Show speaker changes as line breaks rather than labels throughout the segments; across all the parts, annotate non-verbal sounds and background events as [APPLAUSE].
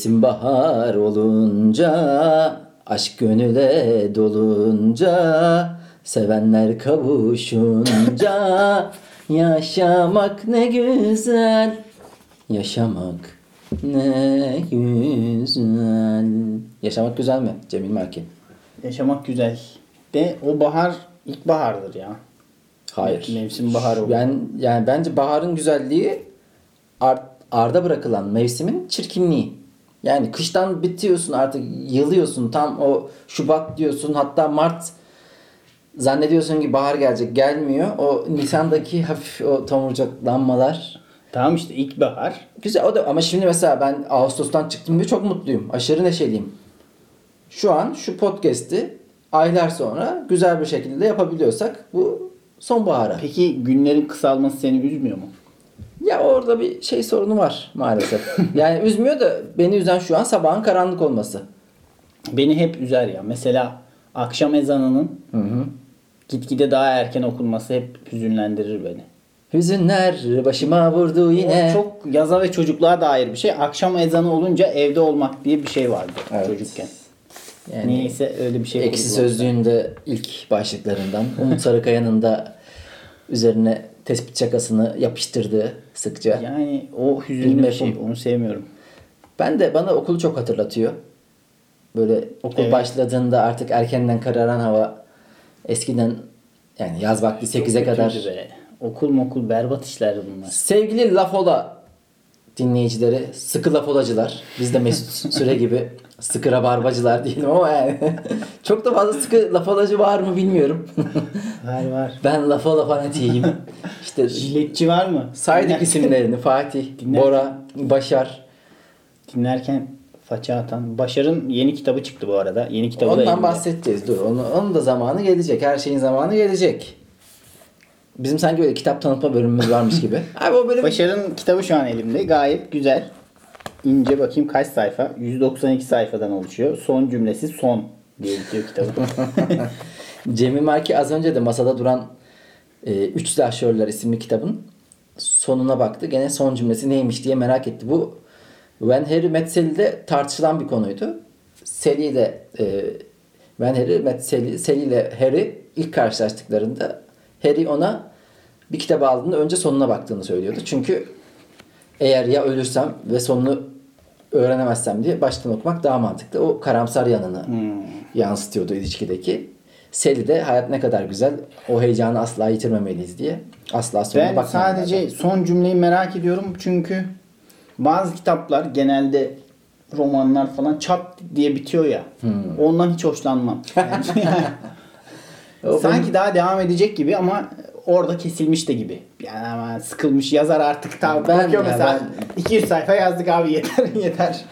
Mevsim bahar olunca, aşk gönüle dolunca, sevenler kavuşunca, yaşamak ne güzel, yaşamak ne güzel. Yaşamak güzel mi Cemil Marki?
Yaşamak güzel. De o bahar ilkbahardır ya.
Hayır.
Mevsim bahar olur.
Ben yani bence baharın güzelliği ar- arda bırakılan mevsimin çirkinliği. Yani kıştan bitiyorsun artık yılıyorsun tam o Şubat diyorsun hatta Mart zannediyorsun ki bahar gelecek gelmiyor. O Nisan'daki hafif o tomurcaklanmalar
Tamam işte ilkbahar.
güzel o da ama şimdi mesela ben Ağustos'tan çıktım diye çok mutluyum. Aşırı neşeliyim. Şu an şu podcast'i aylar sonra güzel bir şekilde yapabiliyorsak bu sonbahara.
Peki günlerin kısalması seni üzmüyor mu?
Ya orada bir şey sorunu var maalesef. [LAUGHS] yani üzmüyor da beni üzen şu an sabahın karanlık olması.
Beni hep üzer ya. Mesela akşam ezanının
Hı hı.
gitgide daha erken okunması hep hüzünlendirir beni.
Hüzünler başıma vurdu yine.
O çok yaza ve çocukluğa dair bir şey. Akşam ezanı olunca evde olmak diye bir şey vardı
Evet.
çocukken.
yani
Niyeyse öyle bir şey
Eksi sözlüğünde ilk başlıklarından Umut Sarıkaya'nın da üzerine tespit çakasını yapıştırdığı sıkça.
Yani o hüzünlü bir şey. Onu sevmiyorum.
Ben de bana okulu çok hatırlatıyor. Böyle okul
Evet.
başladığında artık erkenden kararan hava eskiden yani yaz vakti 8'e
Çok
kadar.
Okul mokul berbat işler bunlar.
Sevgili Lafola dinleyicileri, sıkı Lafolacılar, biz de Mesut Süre gibi sıkı rabarbacılar diyelim ama yani [LAUGHS] çok da fazla sıkı Lafolacı var mı bilmiyorum. [LAUGHS]
Var var.
ben Lafola fanatiyim. İşte
Jiletçi var mı?
saydık isimlerini Fatih,
Dinler-
Bora, Başar.
Dinlerken faça atan. Başar'ın yeni kitabı çıktı bu arada. Yeni kitabı da
Ondan
elimde.
bahsedeceğiz. Dur. Onu, onun da zamanı gelecek. Her şeyin zamanı gelecek. Bizim sanki böyle kitap tanıtma bölümümüz varmış gibi. [LAUGHS] Abi o bölüm
Başar'ın kitabı şu an elimde. Gayet güzel. İnce bakayım kaç sayfa? 192 sayfadan oluşuyor. Son cümlesi son diye bitiyor kitabı. [LAUGHS]
Cemil Marki az önce de masada duran e, Üç Silahşörler isimli kitabın sonuna baktı. Gene son cümlesi neymiş diye merak etti. Bu When Harry Met Sally'de tartışılan bir konuydu. Sally ile e, When Harry Met Sally, Sally ile Harry ilk karşılaştıklarında Harry ona bir kitabı aldığında önce sonuna baktığını söylüyordu. Çünkü eğer ya ölürsem ve sonunu öğrenemezsem diye baştan okumak daha mantıklı. O karamsar yanını yansıtıyordu ilişkideki. Sally de hayat ne kadar güzel. O heyecanı asla yitirmemeliyiz diye. Asla sonuna
ben sadece son cümleyi merak ediyorum. Çünkü bazı kitaplar genelde romanlar falan çat diye bitiyor ya.
Hmm.
Ondan hiç hoşlanmam. [LAUGHS] Yani- Sanki daha devam edecek gibi ama orada kesilmiş de gibi. Yani ama sıkılmış yazar artık tam
Ben
bakıyor
ya,
mesela 200 sayfa yazdık abi [LAUGHS] yeter yeter.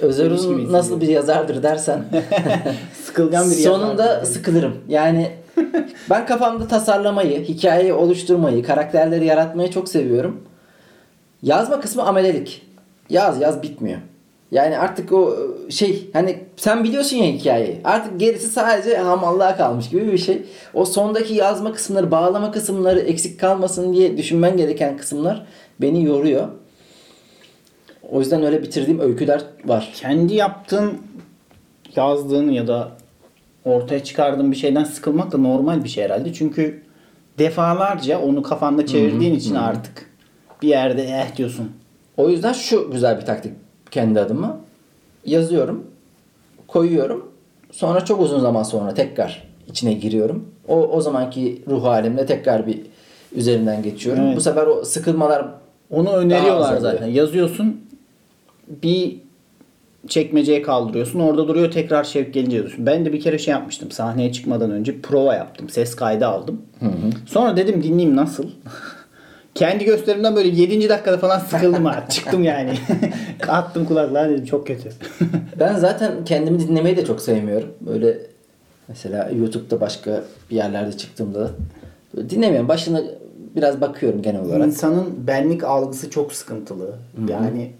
Özer Uzun nasıl bir yazardır dersen [LAUGHS]
Sıkılgan bir
sonunda
yazar.
sıkılırım. Yani [LAUGHS] ben kafamda tasarlamayı, hikayeyi oluşturmayı, karakterleri yaratmayı çok seviyorum. Yazma kısmı amelelik. Yaz yaz bitmiyor. Yani artık o şey hani sen biliyorsun ya hikayeyi. Artık gerisi sadece hamallığa kalmış gibi bir şey. O sondaki yazma kısımları, bağlama kısımları eksik kalmasın diye düşünmen gereken kısımlar beni yoruyor. O yüzden öyle bitirdiğim öyküler var.
Kendi yaptığın yazdığın ya da ortaya çıkardığın bir şeyden sıkılmak da normal bir şey herhalde. Çünkü defalarca onu kafanda çevirdiğin için artık bir yerde eh diyorsun.
O yüzden şu güzel bir taktik kendi adıma. Yazıyorum, koyuyorum. Sonra çok uzun zaman sonra tekrar içine giriyorum. O o zamanki ruh halimle tekrar bir üzerinden geçiyorum.
Evet.
Bu sefer o sıkılmalar
Onu öneriyorlar zaten. Yazıyorsun bir çekmeceye kaldırıyorsun. Orada duruyor tekrar şevk gelince yazıyorsun. Ben de bir kere şey yapmıştım. Sahneye çıkmadan önce prova yaptım. Ses kaydı aldım. Sonra dedim dinleyeyim nasıl? [LAUGHS] Kendi gösterimden böyle 7. dakikada falan sıkıldım ha. Çıktım yani. [LAUGHS] Attım kulaklığa dedim çok kötü. [LAUGHS]
Ben zaten kendimi dinlemeyi de çok sevmiyorum. Böyle mesela YouTube'da başka bir yerlerde çıktığımda böyle dinlemiyorum. Başına biraz bakıyorum genel olarak.
İnsanın benlik algısı çok sıkıntılı. Yani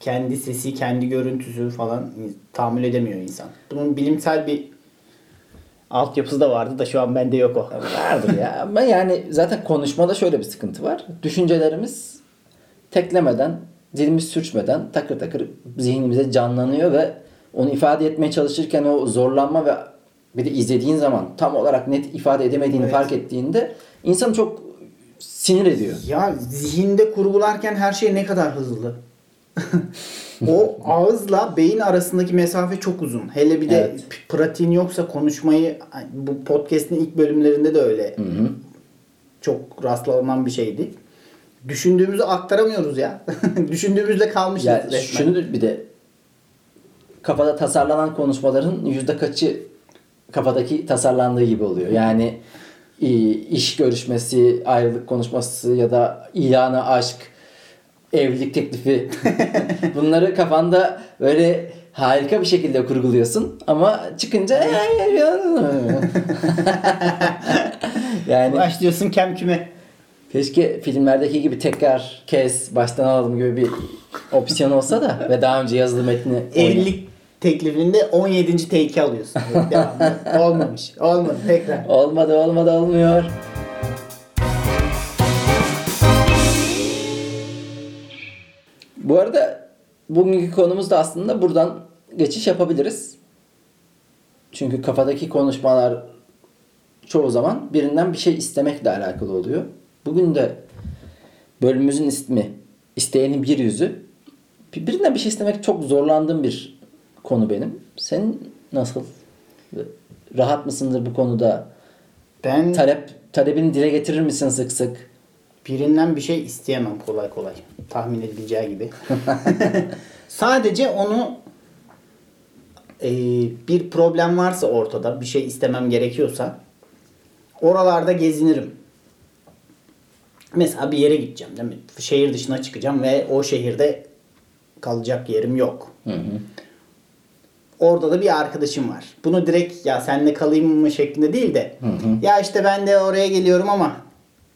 kendi sesi, kendi görüntüsü falan tahammül edemiyor insan. Bunun bilimsel bir altyapısı da vardı da şu an bende yok o.
Vardır ya. Ama yani zaten konuşmada şöyle bir sıkıntı var. Düşüncelerimiz teklemeden dilimiz sürçmeden takır takır zihnimize canlanıyor ve onu ifade etmeye çalışırken o zorlanma ve bir de izlediğin zaman tam olarak net ifade edemediğini
Evet.
fark ettiğinde insan çok sinir ediyor.
Ya zihinde kurgularken her şey ne kadar hızlı. [LAUGHS] o [LAUGHS] ağızla beyin arasındaki mesafe çok uzun. Hele bir de
Evet.
pratiğin yoksa konuşmayı bu podcast'in ilk bölümlerinde de öyle çok rastlanan bir şeydi. Düşündüğümüzü aktaramıyoruz ya. [LAUGHS] Düşündüğümüzzle kalmışız
Yani
resmen.
şunu bir de kafada tasarlanan konuşmaların yüzde kaçı kafadaki tasarlandığı gibi oluyor. Yani iş görüşmesi, ayrılık konuşması ya da ilana aşk, evlilik teklifi [LAUGHS] bunları kafanda böyle harika bir şekilde kurguluyorsun ama çıkınca [LAUGHS] yani
Başlıyorsun kem küme.
Keşke filmlerdeki gibi tekrar kes baştan alalım gibi bir opsiyon olsa da ve daha önce yazılı metni
Evlilik teklifinde 17. take'i alıyorsun. [LAUGHS] Devamlı. Olmamış. Olmadı. Tekrar.
Olmadı olmadı olmuyor. Bu arada bugünkü konumuz da aslında buradan geçiş yapabiliriz. Çünkü kafadaki konuşmalar çoğu zaman birinden bir şey istemekle alakalı oluyor. Bugün de bölümümüzün ismi isteyenin bir yüzü. Bir- Birinden bir şey istemek çok zorlandığım bir konu benim. Senin nasıl? Rahat mısındır bu konuda?
Ben
Talep talebini dile getirir misin sık sık?
Birinden bir şey isteyemem kolay kolay. Tahmin edileceği gibi. [LAUGHS] Sadece onu e, bir problem varsa ortada, bir şey istemem gerekiyorsa oralarda gezinirim. Mesela bir yere gideceğim değil mi? Şehir dışına çıkacağım ve o şehirde kalacak yerim yok. Orada da bir arkadaşım var. Bunu direkt ya senle kalayım mı şeklinde değil de ya işte ben de oraya geliyorum ama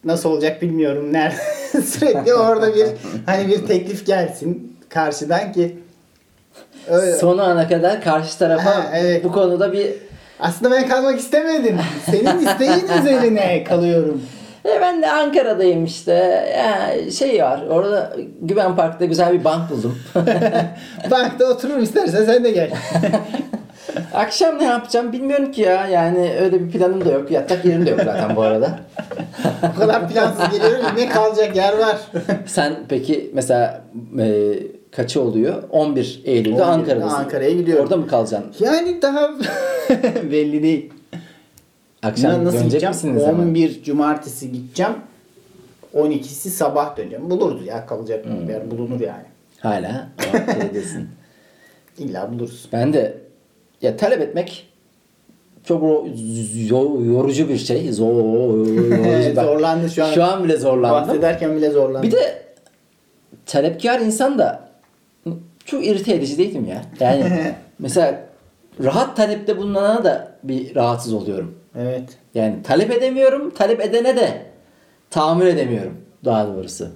nasıl olacak bilmiyorum. Nerede? [LAUGHS] Sürekli orada bir hani bir teklif gelsin karşıdan ki öyle.
Son ana kadar karşı tarafa
Ha, evet.
bu konuda bir
Aslında ben kalmak istemedim. Senin isteğin [LAUGHS] üzerine kalıyorum.
e ben de Ankara'dayım işte. Ya şey var. Orada Güven Park'ta güzel bir bank buldum. [LAUGHS]
Bankta otururum istersen sen de gel.
Akşam ne yapacağım bilmiyorum ki ya. Yani öyle bir planım da yok. Yatak yerim de yok zaten bu arada. [LAUGHS]
o kadar plansız geliyorum ne kalacak yer var. [LAUGHS]
Sen peki mesela e, kaçı oluyor? 11 Eylül'de
11'de
Ankara'dasın.
Ankara'ya gidiyorum.
Orada mı kalacaksın?
Yani daha [LAUGHS] belli değil.
Akşam
nasıl
dönecek misiniz hemen?
11 cumartesi gideceğim. 12'si sabah döneceğim. Buluruz ya kalacak
Hmm.
bir yer bulunur yani.
Hala şeydesin.
İlla buluruz.
Ben de ya talep etmek çok yorucu bir şey. Zor, yorucu. Bak,
Zorlandı şu an.
Şu an bile zorlandım.
Bahsederken bile zorlandım.
Bir de talepkar insan da çok irite edici değil mi ya? Yani [LAUGHS] mesela rahat talepte bulunana da bir rahatsız oluyorum.
Evet.
Yani talep edemiyorum, talep edene de tahammül edemiyorum daha doğrusu.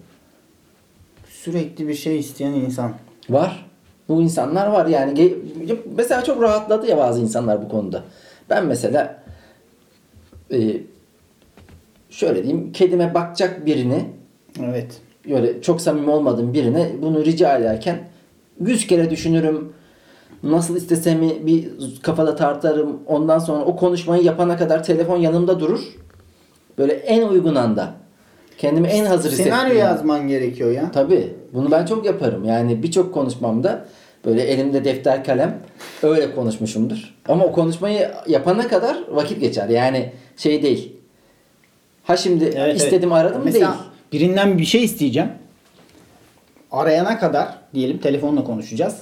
Sürekli bir şey isteyen insan.
Var. Bu insanlar var yani. Mesela çok rahatladı ya bazı insanlar bu konuda. Ben mesela e, şöyle diyeyim kedime bakacak birini
Evet.
böyle çok samimi olmadığım birine bunu rica ederken yüz kere düşünürüm. Nasıl istesemi bir kafada tartarım. Ondan sonra o konuşmayı yapana kadar telefon yanımda durur. Böyle en uygun anda. Kendimi en hazır
Senaryo
hissettiğim anda.
yazman gerekiyor ya.
Tabii. Bunu ben çok yaparım. Yani birçok konuşmamda böyle elimde defter kalem öyle konuşmuşumdur. Ama o konuşmayı yapana kadar vakit geçer. Yani şey değil. Ha şimdi
Evet,
istedim
evet.
aradım
Mesela
değil.
birinden bir şey isteyeceğim. Arayana kadar diyelim telefonla konuşacağız.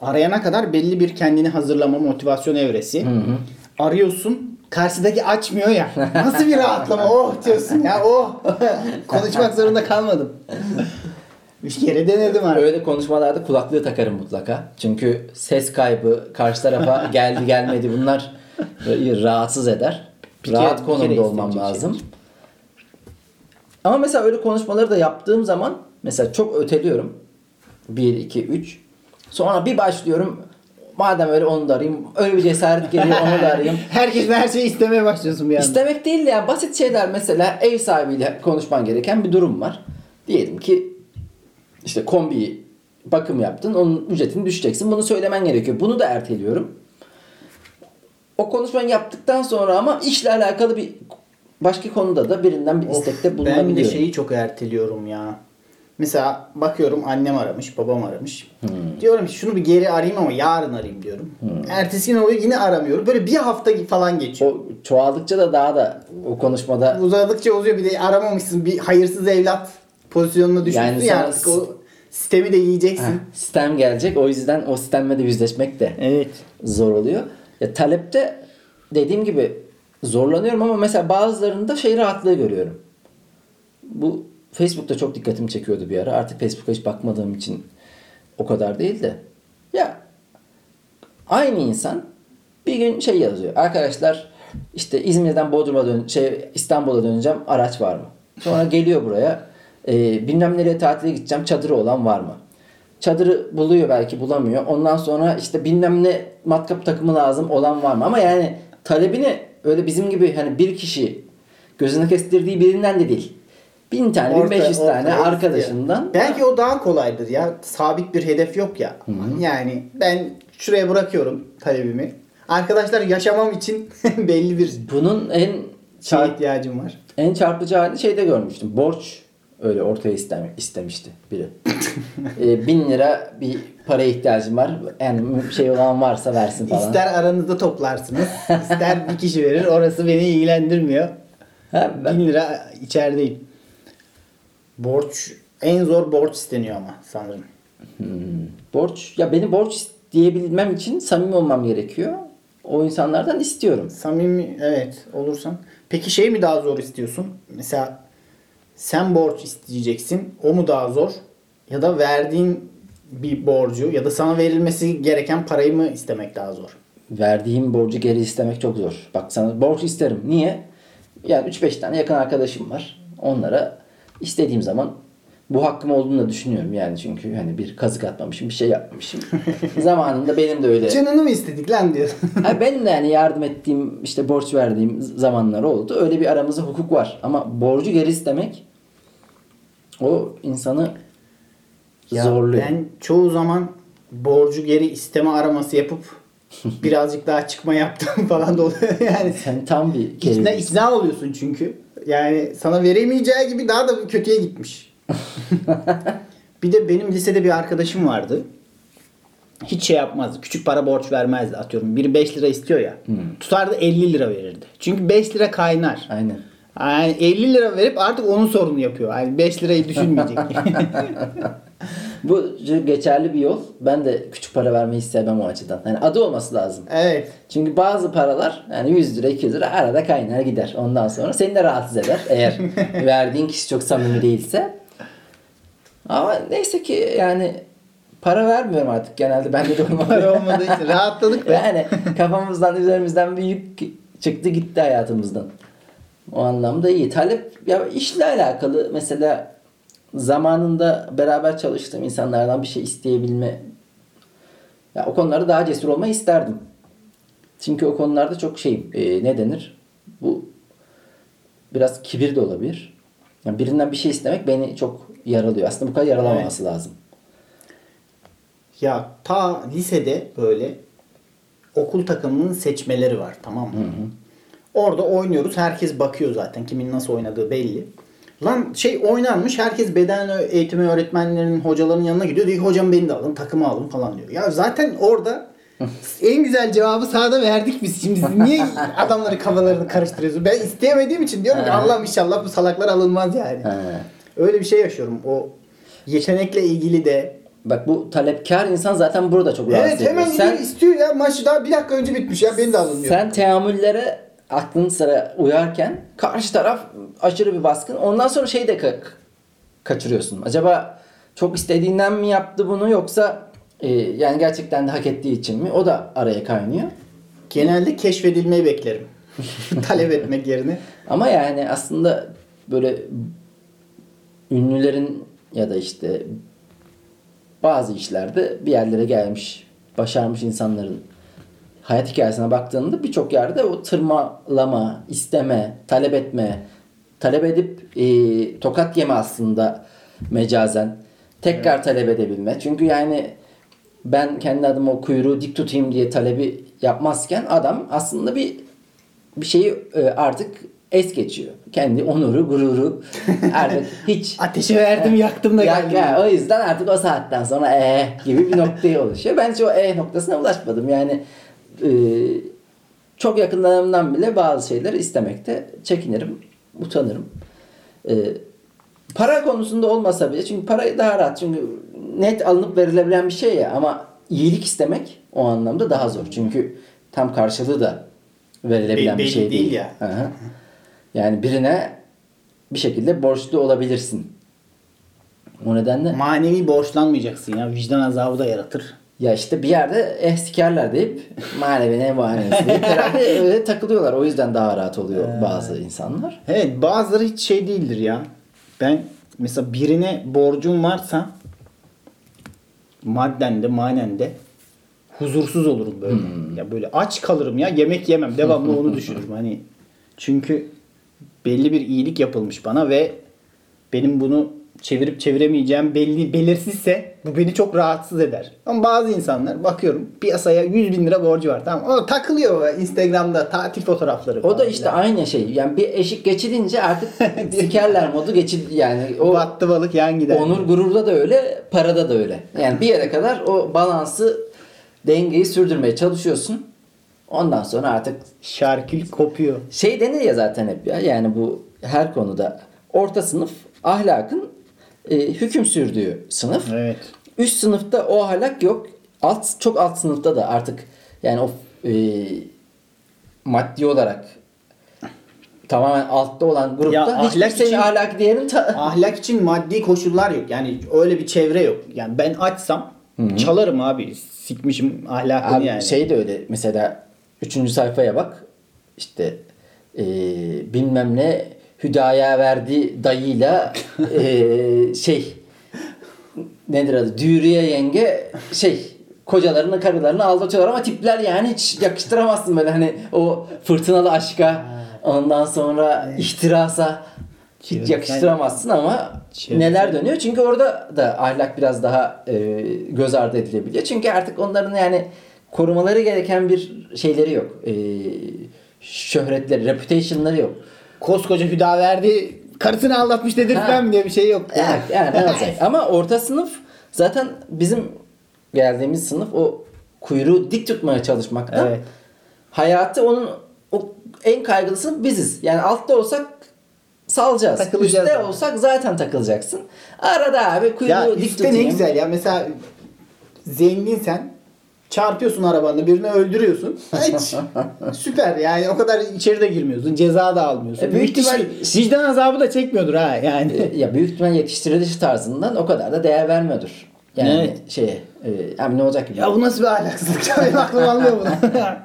Arayana kadar belli bir kendini hazırlama motivasyon evresi. Arıyorsun karşıdaki açmıyor ya. Nasıl bir rahatlama oh diyorsun ya oh. [LAUGHS] Konuşmak zorunda kalmadım. Üç kere denedim artık.
Öyle konuşmalarda kulaklığı takarım mutlaka. Çünkü ses kaybı, karşı tarafa [LAUGHS] geldi gelmedi bunlar rahatsız eder.
Bir
Rahat
kere
konumda olmam lazım. Ama mesela öyle konuşmaları da yaptığım zaman mesela çok öteliyorum. 1, 2, 3. Sonra bir başlıyorum. Madem öyle onu da arayayım. Öyle bir cesaret geliyor onu da arayayım. [LAUGHS]
Herkesten her şeyi istemeye başlıyorsun bir anda.
İstemek değil de yani basit şeyler mesela ev sahibiyle konuşman gereken bir durum var. Diyelim ki işte kombi bakım yaptın. Onun ücretini düşeceksin. Bunu söylemen gerekiyor. Bunu da erteliyorum. O konuşmayı yaptıktan sonra ama işle alakalı bir başka konuda da birinden bir istekte
ben de
bulunabiliyorum.
şeyi çok erteliyorum ya. Mesela bakıyorum annem aramış, babam aramış.
Hmm.
Diyorum ki şunu bir geri arayayım ama yarın arayayım diyorum. Ertesi gün oluyor yine aramıyorum. Böyle bir hafta falan geçiyor.
O çoğaldıkça da daha da o konuşmada
Uzadıkça uzuyor bir de aramamışsın. Bir hayırsız evlat pozisyonuna düşmüşsün
Yani
ya artık o sistemi de yiyeceksin.
Heh, sistem gelecek. O yüzden o sistemle de yüzleşmek de
Evet.
zor oluyor. Ya talepte dediğim gibi zorlanıyorum ama mesela bazılarında şey rahatlığı görüyorum. Bu Facebook'ta çok dikkatimi çekiyordu bir ara. Artık Facebook'a hiç bakmadığım için o kadar değil de. Ya aynı insan bir gün şey yazıyor. Arkadaşlar işte İzmir'den Bodrum'a dön şey İstanbul'a döneceğim. Araç var mı? Sonra geliyor buraya. E, bilmem nereye tatile gideceğim. Çadırı olan var mı? Çadırı buluyor belki bulamıyor. Ondan sonra işte bilmem ne matkap takımı lazım olan var mı? Ama yani talebini öyle bizim gibi hani bir kişi gözüne kestirdiği birinden de değil. Bin tane, bin
Orta-
beş yüz tane arkadaşından.
istiyor. Belki o daha kolaydır ya. Sabit bir hedef yok ya. Yani ben şuraya bırakıyorum talebimi. Arkadaşlar yaşamam için [LAUGHS] belli bir
Bunun en çarp-
ihtiyacım var.
En çarpıcı halini şeyde görmüştüm. Borç öyle ortaya istem istemişti biri. [LAUGHS] e, bin lira bir paraya ihtiyacım var. Yani şey olan varsa versin falan.
İster aranızda toplarsınız, ister bir kişi verir. Orası beni ilgilendirmiyor.
Ha, ben-
1000 lira içerideyim. Borç en zor borç isteniyor ama sanırım.
borç ya beni borç isteyebilmem için samimi olmam gerekiyor. O insanlardan istiyorum.
Samimi evet olursan. Peki şey mi daha zor istiyorsun? Mesela sen borç isteyeceksin. O mu daha zor? Ya da verdiğin bir borcu ya da sana verilmesi gereken parayı mı istemek daha zor?
Verdiğim borcu geri istemek çok zor. Bak sana borç isterim. Niye? Yani 3-5 tane yakın arkadaşım var. Onlara istediğim zaman bu hakkım olduğunu da düşünüyorum yani çünkü hani bir kazık atmamışım, bir şey yapmamışım. [LAUGHS] Zamanında benim de öyle.
Canını mı istedik lan diyorsun. [LAUGHS]
Ha, benim de yani yardım ettiğim, işte borç verdiğim zamanlar oldu. Öyle bir aramızda hukuk var. Ama borcu geri istemek o insanı
Ya
zorluyor.
Ben çoğu zaman borcu geri isteme araması yapıp [LAUGHS] birazcık daha çıkma yaptım falan da oluyor. Yani
Sen tam bir
ikna, ikna oluyorsun çünkü. Yani sana veremeyeceği gibi daha da kötüye gitmiş. [LAUGHS] bir de benim lisede bir arkadaşım vardı. Hiç şey yapmazdı. Küçük para borç vermezdi atıyorum. Biri 5 lira istiyor ya. Tutardı 50 lira verirdi. Çünkü 5 lira kaynar.
Aynen.
Yani 50 lira verip artık onun sorunu yapıyor. Yani 5 lirayı düşünmeyecek. [LAUGHS]
Bu geçerli bir yol. Ben de küçük para vermeyi sevmem o açıdan. Yani adı olması lazım.
evet.
Çünkü bazı paralar yani 100 lira 200 lira arada kaynar gider. Ondan sonra seni de rahatsız eder. Eğer [LAUGHS] verdiğin kişi çok samimi değilse. Ama neyse ki yani para vermiyorum artık genelde. Bende de olmadı.
Para olmadığı için rahatladık be.
yani kafamızdan üzerimizden bir yük çıktı gitti hayatımızdan. O anlamda iyi. Talep ya işle alakalı mesela zamanında beraber çalıştığım insanlardan bir şey isteyebilme ya o konularda daha cesur olmayı isterdim. Çünkü o konularda çok şey e, ne denir? Bu biraz kibir de olabilir. Yani birinden bir şey istemek beni çok yaralıyor. Aslında bu kadar yaralamaması lazım.
Ya ta lisede böyle okul takımının seçmeleri var tamam mı? Orada oynuyoruz. Herkes bakıyor zaten. Kimin nasıl oynadığı belli. Lan şey oynanmış. Herkes beden eğitimi öğretmenlerinin hocaların yanına gidiyor. Diyor ki hocam beni de alın. Takımı alın falan diyor. Ya zaten orada [LAUGHS] en güzel cevabı sahada verdik biz. Şimdi niye adamları kafalarını karıştırıyorsunuz? Ben isteyemediğim için diyorum ki. Allah'ım inşallah bu salaklar alınmaz yani. Öyle bir şey yaşıyorum. O yetenekle ilgili de
Bak bu talepkar insan zaten burada çok rahatsız
Evet
ediyor.
hemen
Sen,
gidiyor istiyor ya maçı daha bir dakika önce bitmiş ya beni de alın diyor.
sen teamüllere aklın sıra uyarken karşı taraf aşırı bir baskın. Ondan sonra şeyi de ka- kaçırıyorsun. Acaba çok istediğinden mi yaptı bunu yoksa e, yani gerçekten de hak ettiği için mi? O da araya kaynıyor.
Genelde keşfedilmeyi beklerim. [LAUGHS] Talep etmek yerine.
Ama yani aslında böyle ünlülerin ya da işte bazı işlerde bir yerlere gelmiş, başarmış insanların hayat hikayesine baktığında birçok yerde o tırmalama, isteme, talep etme, talep edip e, tokat yeme aslında mecazen. Tekrar talep edebilme. Çünkü yani ben kendi adıma o kuyruğu dik tutayım diye talebi yapmazken adam aslında bir bir şeyi e, artık es geçiyor. Kendi onuru, gururu [LAUGHS] artık hiç
Ateşi verdim yaktım da geldim.
ya, o yüzden artık o saatten sonra e gibi bir noktaya oluşuyor. Ben hiç o e noktasına ulaşmadım. Yani e, çok yakınlarımdan bile bazı şeyleri istemekte çekinirim, utanırım. E, para konusunda olmasa bile çünkü parayı daha rahat çünkü net alınıp verilebilen bir şey ya ama iyilik istemek o anlamda daha zor. Çünkü tam karşılığı da verilebilen
Belli
bir şey
değil
değil.
ya.
Hı hı. Yani birine bir şekilde borçlu olabilirsin. O nedenle
Manevi borçlanmayacaksın ya. Vicdan azabı da yaratır.
Ya işte bir yerde eh sikerler deyip manevi ne manevisi deyip [LAUGHS] herhalde öyle takılıyorlar. O yüzden daha rahat oluyor bazı insanlar.
Evet bazıları hiç şey değildir ya. Ben mesela birine borcum varsa madden de manen de huzursuz olurum böyle. Ya böyle aç kalırım ya yemek yemem. Devamlı onu [LAUGHS] düşünürüm. Hani çünkü belli bir iyilik yapılmış bana ve benim bunu çevirip çeviremeyeceğim belli belirsizse bu beni çok rahatsız eder. Ama bazı insanlar bakıyorum piyasaya 100 bin lira borcu var tamam o takılıyor Instagram'da tatil fotoğrafları
O da işte
filan.
aynı şey. Yani bir eşik geçilince artık [LAUGHS] sikerler modu geçildi yani. O
battı balık yan gider.
onur gururda da öyle, parada da öyle. Yani bir yere kadar o balansı dengeyi sürdürmeye çalışıyorsun. Ondan sonra artık
Şarkül kopuyor.
şey denir ya zaten hep ya yani bu her konuda orta sınıf ahlakın e, hüküm sürdüğü sınıf.
Evet.
Üst sınıfta o ahlak yok. Alt çok alt sınıfta da artık yani o e, maddi olarak tamamen altta olan grupta
Ya
hiçbir
ahlak
senin
için-
ahlaki değerin ta- [LAUGHS]
Ahlak için maddi koşullar yok. Yani öyle bir çevre yok. Yani ben açsam çalarım abi. Sikmişim ahlakını
Abi
yani.
şey de öyle mesela üçüncü sayfaya bak işte e, bilmem ne Hüdaya verdi dayıyla e, şey nedir adı? Dürüye yenge şey kocalarını karılarını aldatıyorlar ama tipler yani hiç yakıştıramazsın böyle hani o fırtınalı aşka ondan sonra ihtirasa hiç yakıştıramazsın ama neler dönüyor? Çünkü orada da ahlak biraz daha e, göz ardı edilebiliyor. Çünkü artık onların yani korumaları gereken bir şeyleri yok. E, şöhretleri reputation'ları yok
Koskoca Hüda verdi karısını aldatmış dedirtmem diye bir şey yok. [LAUGHS]
yani, yani olacak? Ama orta sınıf zaten bizim geldiğimiz sınıf o kuyruğu dik tutmaya çalışmakta.
Evet.
Hayatı onun o en kaygılısı biziz. Yani altta olsak salacağız.
Takılacağız
Üstte
yani.
olsak zaten takılacaksın. Arada abi kuyruğu
Ya
dik
üstte ne
tutayım.
güzel ya. Mesela zenginsen çarpıyorsun arabanla birini öldürüyorsun. [LAUGHS] Hiç süper yani o kadar içeri de girmiyorsun. Ceza da almıyorsun.
E, büyük ihtimal-
vicdan azabı da çekmiyordur ha yani.
E, ya büyük ihtimal yetiştiriliş tarzından o kadar da değer vermiyordur. Yani
Evet.
şeye, e, ne olacak ki?
ya bu nasıl bir ahlaksızlık? Ya [LAUGHS] Benim aklım almıyor bunu. [LAUGHS]
Ya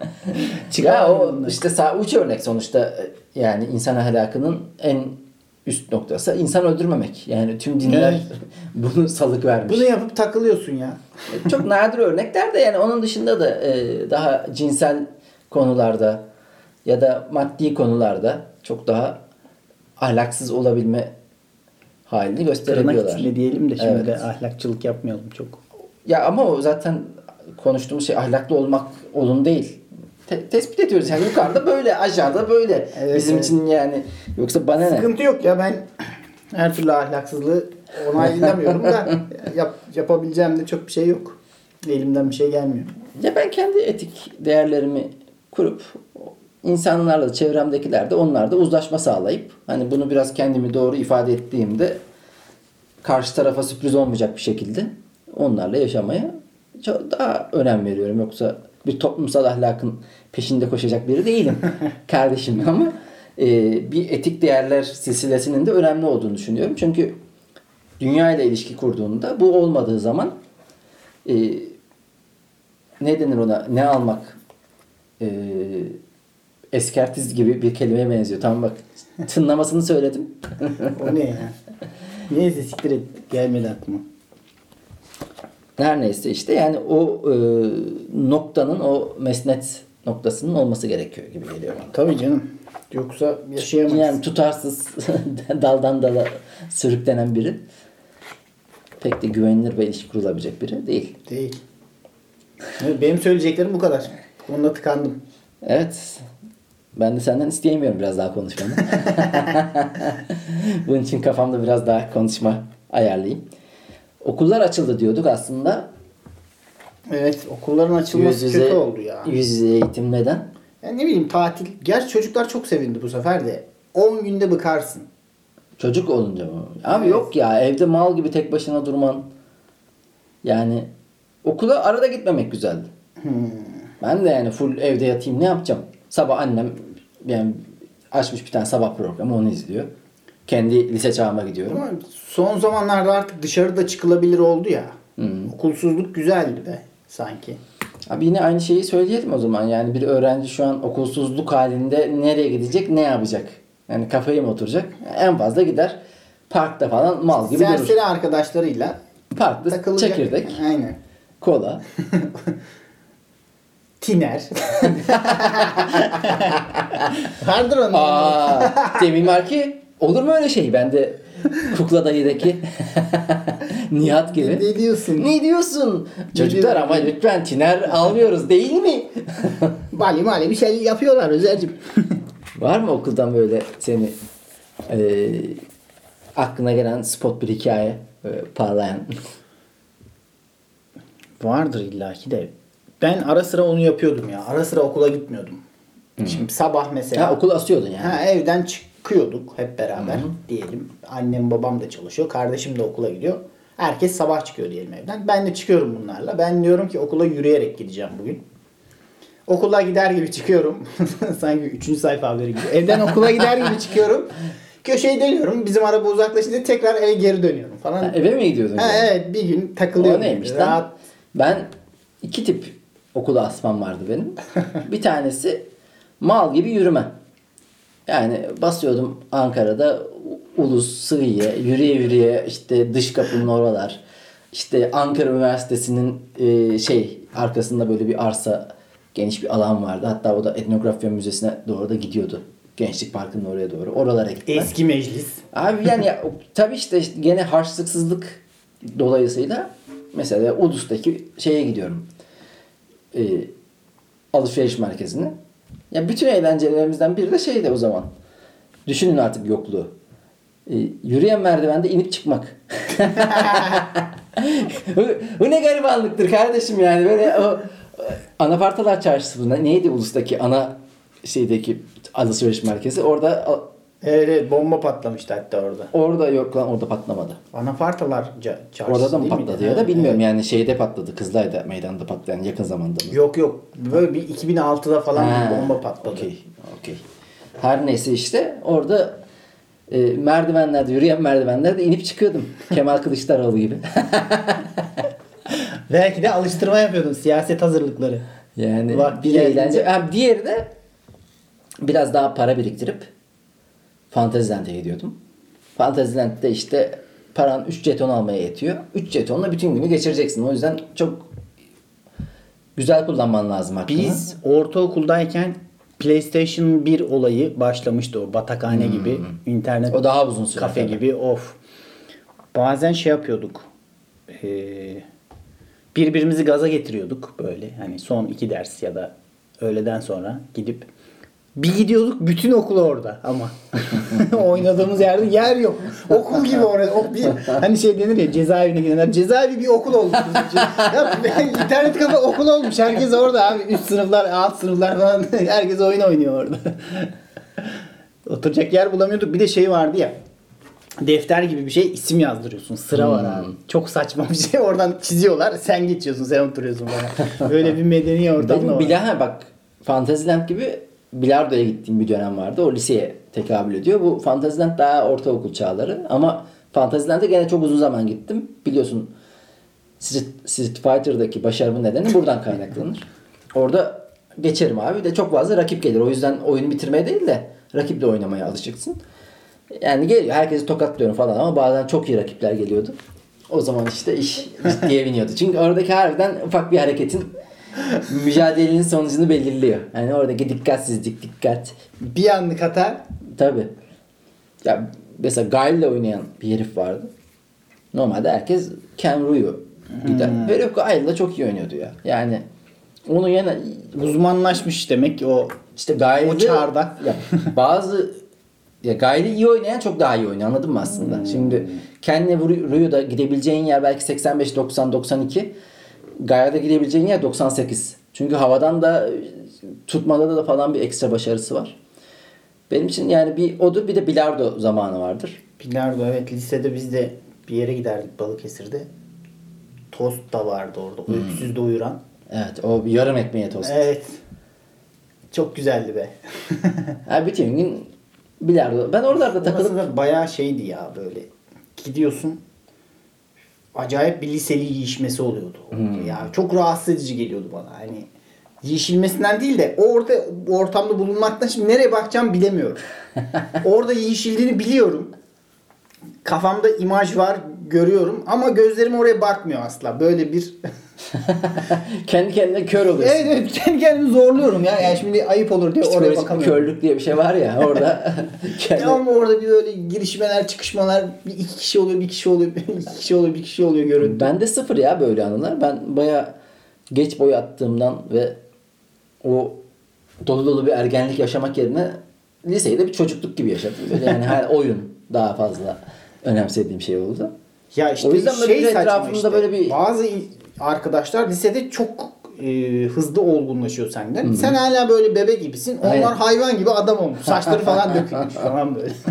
Çıkaramıyorum
o
bundan.
işte uç örnek sonuçta e, yani insan ahlakının en üst noktası insan öldürmemek. Yani tüm dinler
Evet. [LAUGHS]
bunu salık vermiş.
Bunu yapıp takılıyorsun ya.
Çok nadir örnekler de yani onun dışında da e, daha cinsel konularda ya da maddi konularda çok daha ahlaksız olabilme halini
Tırnak
gösterebiliyorlar.
içinde diyelim de şimdi
Evet.
de ahlakçılık yapmayalım çok.
Ya ama o zaten konuştuğumuz şey ahlaklı olmak olun değil. Te- tespit ediyoruz yani yukarıda böyle aşağıda böyle.
Evet,
Bizim
evet.
için yani yoksa bana ne?
Sıkıntı yok ya ben her türlü ahlaksızlığı onaylamıyorum da [LAUGHS] yap, yapabileceğim de çok bir şey yok. Elimden bir şey gelmiyor.
Ya ben kendi etik değerlerimi kurup insanlarla da çevremdekiler de onlar da uzlaşma sağlayıp hani bunu biraz kendimi doğru ifade ettiğimde karşı tarafa sürpriz olmayacak bir şekilde onlarla yaşamaya çok daha önem veriyorum. Yoksa bir toplumsal ahlakın peşinde koşacak biri değilim [LAUGHS] kardeşim ama e, bir etik değerler silsilesinin de önemli olduğunu düşünüyorum. Çünkü dünya ile ilişki kurduğunda bu olmadığı zaman e, ne denir ona? Ne almak? Ee, eskertiz gibi bir kelimeye benziyor. Tamam bak. Tınlamasını söyledim. [LAUGHS]
O ne ya? Neyse siktir et. Gelmedi aklıma.
Her neyse işte yani o e, noktanın o mesnet noktasının olması gerekiyor gibi geliyor bana.
Tabii canım. Yoksa yaşayamayız.
Yani tutarsız [LAUGHS] daldan dala sürüklenen biri pek de güvenilir ve ilişki kurulabilecek biri değil.
Değil. Benim söyleyeceklerim bu kadar. Bu Konuda tıkandım.
Evet. Ben de senden isteyemiyorum biraz daha konuşmanı. [LAUGHS] Bunun için kafamda biraz daha konuşma ayarlayayım. Okullar açıldı diyorduk aslında.
Evet okulların açılması kötü oldu ya.
Yüz yüze eğitim neden?
Yani ne bileyim tatil. Gerçi çocuklar çok sevindi bu sefer de. 10 günde bıkarsın.
Çocuk olunca mı? Abi
Evet.
yok ya evde mal gibi tek başına durman. Yani okula arada gitmemek güzeldi.
Hmm.
Ben de yani full evde yatayım ne yapacağım? Sabah annem yani açmış bir tane sabah programı onu izliyor. Kendi lise çağıma gidiyorum.
Ama son zamanlarda artık dışarıda çıkılabilir oldu ya.
Hmm.
Okulsuzluk güzeldi be sanki.
Abi yine aynı şeyi söyleyelim o zaman. Yani bir öğrenci şu an okulsuzluk halinde nereye gidecek, ne yapacak? Yani kafayı mı oturacak? En fazla gider parkta falan mal gibi durur.
Serseri arkadaşlarıyla
Parkta
takılacak.
çekirdek,
Aynen.
kola. [LAUGHS]
Tiner. [LAUGHS] Vardır onun.
Aa, Cemil Marki olur mu öyle şey? Ben de Kukla Dayı'daki [LAUGHS] Nihat gibi.
Ne diyorsun?
Ne diyorsun? Çocuklar ama lütfen tiner almıyoruz değil mi? [LAUGHS]
Bali mali bir şey yapıyorlar Özer'cim. [LAUGHS]
Var mı okuldan böyle seni e, aklına gelen spot bir hikaye e, parlayan?
Vardır illaki de. Ben ara sıra onu yapıyordum ya. Ara sıra okula gitmiyordum. Şimdi sabah mesela.
Ha, okul asıyordun yani.
Ha, evden çıkıyorduk hep beraber diyelim. Annem babam da çalışıyor. Kardeşim de okula gidiyor. Herkes sabah çıkıyor diyelim evden. Ben de çıkıyorum bunlarla. Ben diyorum ki okula yürüyerek gideceğim bugün. Okula gider gibi çıkıyorum. [LAUGHS] Sanki 3. sayfa haberi gibi. Evden okula gider gibi çıkıyorum. Köşeyi dönüyorum. Bizim araba uzaklaşınca tekrar eve geri dönüyorum falan.
Ha, eve mi gidiyordun?
Ha,
yani?
evet bir gün takılıyorum.
O neymiş?
Rahat.
Ben iki tip okula asmam vardı benim. [LAUGHS] bir tanesi mal gibi yürüme. Yani basıyordum Ankara'da Ulus, Sığıye, yürüye yürüye işte dış kapının oralar. İşte Ankara Üniversitesi'nin e, şey arkasında böyle bir arsa geniş bir alan vardı. Hatta o da etnografya müzesine doğru da gidiyordu. Gençlik Parkı'nın oraya doğru. Oralara gittim. ben.
Eski meclis.
Abi yani ya, tabii işte, işte gene harçlıksızlık dolayısıyla mesela Ulus'taki şeye gidiyorum. Ee, alışveriş merkezine. Ya bütün eğlencelerimizden biri de şeydi o zaman. Düşünün artık yokluğu. Ee, yürüyen merdivende inip çıkmak. bu, [LAUGHS] [LAUGHS] bu ne garibanlıktır kardeşim yani böyle o Anapartalar Çarşısı bu. Neydi Ulus'taki ana şeydeki alışveriş merkezi? Orada
Evet, evet bomba patlamıştı hatta orada.
Orada yok lan orada patlamadı.
Anafartalar çarşısı
Orada da mı
değil miydi?
patladı ya da
Ha,
bilmiyorum
evet.
yani şeyde patladı. Kızılay'da meydanda patlayan yakın zamanda mı?
Yok yok. Böyle bir 2006'da falan
Ha,
bomba patladı.
Okey. Okey. Her neyse işte orada e, merdivenlerde yürüyen merdivenlerde inip çıkıyordum. [LAUGHS] Kemal Kılıçdaroğlu gibi. [LAUGHS]
Belki de alıştırma yapıyordun siyaset hazırlıkları.
Yani
Vakti
bir
geldiğinde-
eğlence. Ha, diğeri de biraz daha para biriktirip Fantasyland'e gidiyordum. Fantasyland'de işte paran 3 jeton almaya yetiyor. 3 jetonla bütün günü geçireceksin. O yüzden çok güzel kullanman lazım hakkını.
Biz ortaokuldayken PlayStation 1 olayı başlamıştı o batakhane gibi internet
Hmm. O daha uzun süre
kafe
tabii.
gibi of. Bazen şey yapıyorduk. Ee, birbirimizi gaza getiriyorduk böyle. Hani son iki ders ya da öğleden sonra gidip bir gidiyorduk bütün okul orada ama [LAUGHS] oynadığımız yerde yer yok. Okul gibi orada. O bir, hani şey denir ya cezaevine gidenler cezaevi bir okul olmuş. ya internet kafe okul olmuş. Herkes orada abi. Üst sınıflar, alt sınıflar falan. [LAUGHS] Herkes oyun oynuyor orada. Oturacak yer bulamıyorduk. Bir de şey vardı ya. Defter gibi bir şey isim yazdırıyorsun. Sıra var abi. Çok saçma bir şey. Oradan çiziyorlar. Sen geçiyorsun. Sen oturuyorsun falan. Böyle bir medeni ortam da var.
bilah bak Fantasyland gibi bilardoya gittiğim bir dönem vardı. O liseye tekabül ediyor. Bu Fantasyland daha ortaokul çağları. Ama Fantasyland'e gene çok uzun zaman gittim. Biliyorsun Street, Street Fighter'daki başarımın nedeni buradan kaynaklanır. Orada geçerim abi. De çok fazla rakip gelir. O yüzden oyunu bitirmeye değil de rakiple oynamaya alışıksın. Yani geliyor. Herkesi tokatlıyorum falan ama bazen çok iyi rakipler geliyordu. O zaman işte iş ciddiye [LAUGHS] biniyordu. Çünkü oradaki harbiden ufak bir hareketin mücadelenin sonucunu belirliyor. Yani oradaki dikkatsizlik, dikkat.
Bir anlık hata
Tabi. Ya mesela Gail'le oynayan bir herif vardı. Normalde herkes Ken Ruyu gider.
Hmm.
Aida da çok iyi oynuyordu ya. Yani onu yine
Uzmanlaşmış demek ki o
işte gayet
O çağda.
ya bazı ya gayri iyi oynayan çok daha iyi oynuyor anladın mı aslında?
Hmm.
Şimdi kendine vuruyor da gidebileceğin yer belki 85 90 92. Gayada gidebileceğin yer 98. Çünkü havadan da tutmada da falan bir ekstra başarısı var. Benim için yani bir odur bir de bilardo zamanı vardır.
Bilardo evet lisede biz de bir yere giderdik Balıkesir'de. Tost da vardı orada.
Hmm.
Öksüz doyuran.
Evet o yarım ekmeğe tost.
Evet. Çok güzeldi be. [LAUGHS]
Ha, bütün gün bilardo. Ben oralarda takılıp
Orası da bayağı şeydi ya böyle. Gidiyorsun acayip bir liseli yiyişmesi oluyordu.
Hmm.
Ya çok rahatsız edici geliyordu bana. Hani yiyişilmesinden değil de orada o ortamda bulunmaktan şimdi nereye bakacağım bilemiyorum. [LAUGHS] Orada yiyişildiğini biliyorum. Kafamda imaj var, görüyorum ama gözlerim oraya bakmıyor asla. Böyle bir [LAUGHS]
kendi kendine kör oluyorsun.
Evet evet kendi kendimi zorluyorum ya. Yani şimdi ayıp olur diye oraya bakamıyorum.
körlük diye bir şey var ya orada. [LAUGHS] kendi...
Ya ama orada bir böyle girişmeler, çıkışmalar bir iki kişi oluyor, bir kişi oluyor, [LAUGHS] bir iki kişi oluyor, bir kişi oluyor görüntü.
Bende sıfır ya böyle anılar. Ben baya geç boy attığımdan ve o dolu dolu bir ergenlik yaşamak yerine liseyi de bir çocukluk gibi yaşadım. Böyle yani her oyun daha fazla önemsediğim şey oldu.
Ya işte
O yüzden böyle
şey
etrafımda
işte.
böyle bir-
Bazı arkadaşlar lisede çok e, hızlı olgunlaşıyor senden. Sen hala böyle bebe gibisin. Onlar
Aynen.
hayvan gibi adam olmuş. Saçları falan [LAUGHS] dökülmüş falan böyle. [LAUGHS]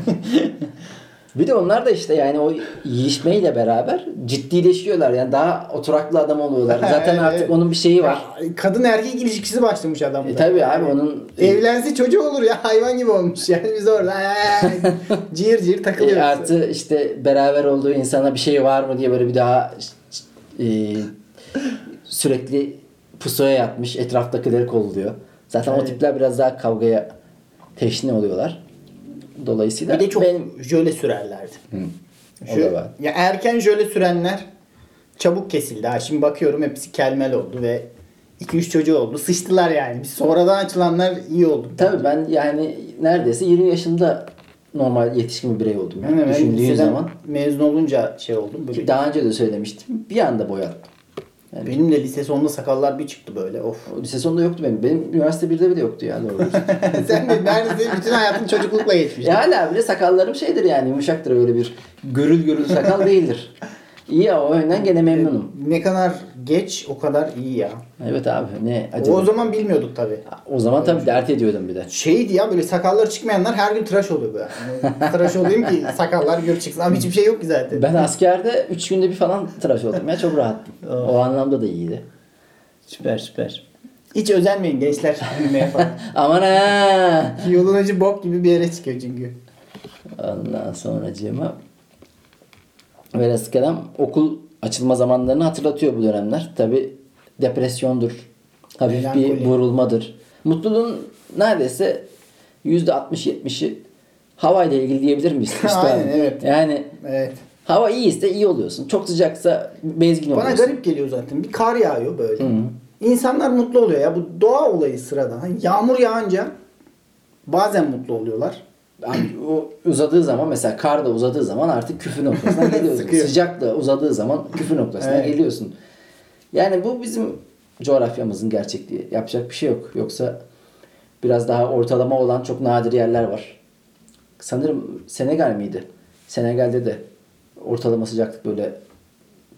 Bir de onlar da işte yani o yiyişmeyle beraber ciddileşiyorlar. Yani daha oturaklı adam oluyorlar. [LAUGHS] Zaten
Evet,
artık
evet.
onun bir şeyi var.
Ya, kadın erkek ilişkisi başlamış adamda.
E tabi abi onun
Evlense çocuğu olur ya hayvan gibi olmuş yani biz orada cihir cihir takılıyoruz.
E, artı işte beraber olduğu insana bir şey var mı diye böyle bir daha e, sürekli pusuya yatmış etraftakileri kolluyor. Zaten o
Evet.
tipler biraz daha kavgaya teşne oluyorlar. Dolayısıyla
Bir de çok
benim
jöle sürerlerdi.
o
Şu, ya erken jöle sürenler çabuk kesildi. Ha şimdi bakıyorum hepsi kelmel oldu ve 2-3 çocuğu oldu. Sıçtılar yani. Biz sonradan açılanlar iyi oldu.
Tabii ben yani neredeyse 20 yaşında normal yetişkin bir birey oldum. Yani.
Yani
Düşündüğün zaman.
mezun olunca şey oldum. Böyle
daha önce de söylemiştim. Bir anda boyattım. Yani
benim de lise sonunda sakallar bir çıktı böyle. Of.
lise sonunda yoktu benim. Benim üniversite 1'de bile yoktu ya doğru. [LAUGHS]
Sen de neredeyse bütün hayatın çocuklukla geçmiş.
E hala bile sakallarım şeydir yani yumuşaktır öyle bir görül görül sakal değildir. İyi ya o yönden gene memnunum.
Ne kadar geç o kadar iyi ya.
Evet abi ne acaba.
O zaman bilmiyorduk tabii.
O zaman tabii dert ediyordum bir de.
Şeydi ya böyle sakalları çıkmayanlar her gün tıraş oluyor böyle. Yani [LAUGHS] tıraş olayım ki sakallar gör çıksın. Ama hiçbir şey yok ki zaten.
Ben askerde 3 günde bir falan tıraş oldum ya çok rahattım. [LAUGHS] o anlamda da iyiydi.
Süper süper. Hiç özenmeyin gençler büyümeye falan. [LAUGHS]
Aman ha.
Yolun acı bok gibi bir yere çıkıyor çünkü.
Ondan sonracığıma Velhasıl okul açılma zamanlarını hatırlatıyor bu dönemler. Tabi depresyondur. Hafif bir vurulmadır. Mutluluğun neredeyse %60-70'i havayla ilgili diyebilir miyiz? [LAUGHS] İşte
Aynen, evet.
Yani
Evet.
hava iyiyse iyi oluyorsun. Çok sıcaksa bezgin
Bana
oluyorsun.
garip geliyor zaten. Bir kar yağıyor böyle. İnsanlar mutlu oluyor ya. Bu doğa olayı sırada. Hani yağmur yağınca bazen mutlu oluyorlar.
Abi o uzadığı zaman mesela kar da uzadığı zaman artık küfür noktasına [LAUGHS] geliyorsun. Sıcak da uzadığı zaman küfür noktasına
Evet.
geliyorsun. Yani bu bizim coğrafyamızın gerçekliği. Yapacak bir şey yok. Yoksa biraz daha ortalama olan çok nadir yerler var. Sanırım Senegal miydi? Senegal'de de ortalama sıcaklık böyle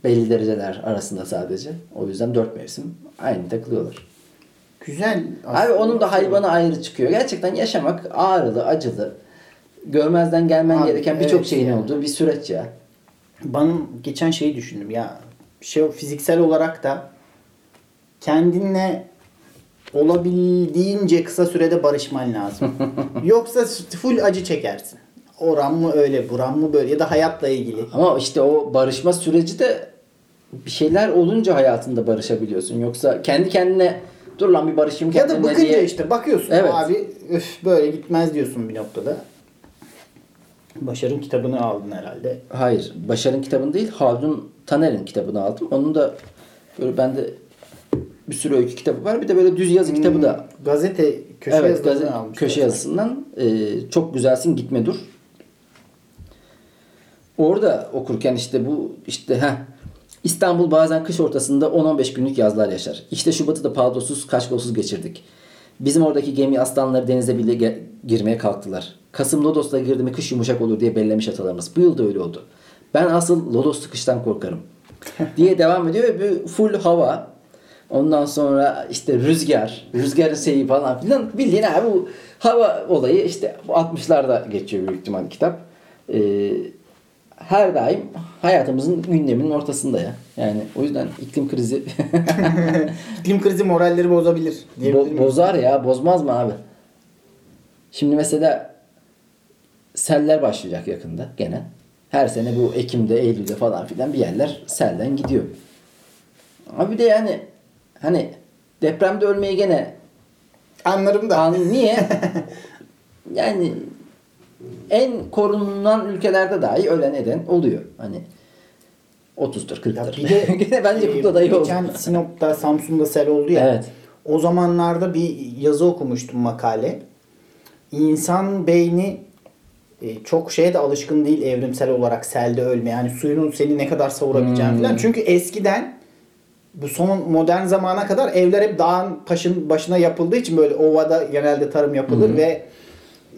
belli dereceler arasında sadece. O yüzden dört mevsim aynı takılıyorlar.
Güzel.
Abi
aslında.
onun da hayvanı ayrı çıkıyor. Gerçekten yaşamak ağrılı, acılı. Görmezden gelmen
Abi,
gereken birçok
evet
şeyin
ya.
olduğu bir süreç ya.
Bana geçen şeyi düşündüm ya. Şey fiziksel olarak da kendinle olabildiğince kısa sürede barışman lazım. [LAUGHS] Yoksa full acı çekersin. Oran mı öyle, buran mı böyle ya da hayatla ilgili.
Ama işte o barışma süreci de bir şeyler olunca hayatında barışabiliyorsun. Yoksa kendi kendine dur lan bir barışayım
Ya da bakınca
diye.
işte bakıyorsun
Evet.
abi öf böyle gitmez diyorsun bir noktada. Başar'ın kitabını aldın herhalde.
Hayır. Başar'ın kitabını değil Haldun Taner'in kitabını aldım. Onun da böyle bende bir sürü öykü kitabı var. Bir de böyle düz yazı kitabı da
Gazete köşe
evet,
yazılarını
gazete,
almış.
köşe yazısından e, çok güzelsin gitme dur. orada okurken işte bu işte ha İstanbul bazen kış ortasında 10-15 günlük yazlar yaşar. İşte Şubat'ı da paltosuz, kaşkolsuz geçirdik. Bizim oradaki gemi aslanları denize bile ge- girmeye kalktılar. Kasım Lodos'la girdi mi kış yumuşak olur diye bellemiş atalarımız. Bu yıl da öyle oldu. Ben asıl Lodos'lu kıştan korkarım. [LAUGHS] diye devam ediyor ve bir full hava. Ondan sonra işte rüzgar, rüzgarın şeyi falan filan. Bildiğin abi bu hava olayı işte bu 60'larda geçiyor büyük ihtimal kitap. Ee, her daim hayatımızın gündeminin ortasında ya. Yani o yüzden iklim krizi [LAUGHS] [LAUGHS]
İklim krizi moralleri bozabilir.
Bo- bozar ya. Bozmaz mı abi? Şimdi mesela seller başlayacak yakında gene. Her sene bu Ekim'de, Eylül'de falan filan bir yerler selden gidiyor. Ama bir de yani hani depremde ölmeyi gene
Anlarım da.
an niye? [LAUGHS] yani en korunan ülkelerde dahi ölen eden oluyor. Hani 30'dur 40'tır.
Ya bir [LAUGHS] de
gene bence
e,
kukla dayı oldu.
Geçen Sinop'ta Samsun'da sel oldu ya.
Evet.
O zamanlarda bir yazı okumuştum makale. İnsan beyni çok şeye de alışkın değil evrimsel olarak selde ölme. Yani suyunun seni ne kadar savurabileceğini
Hmm.
falan. Çünkü eskiden bu son modern zamana kadar evler hep dağın taşın başına yapıldığı için böyle ovada genelde tarım yapılır ve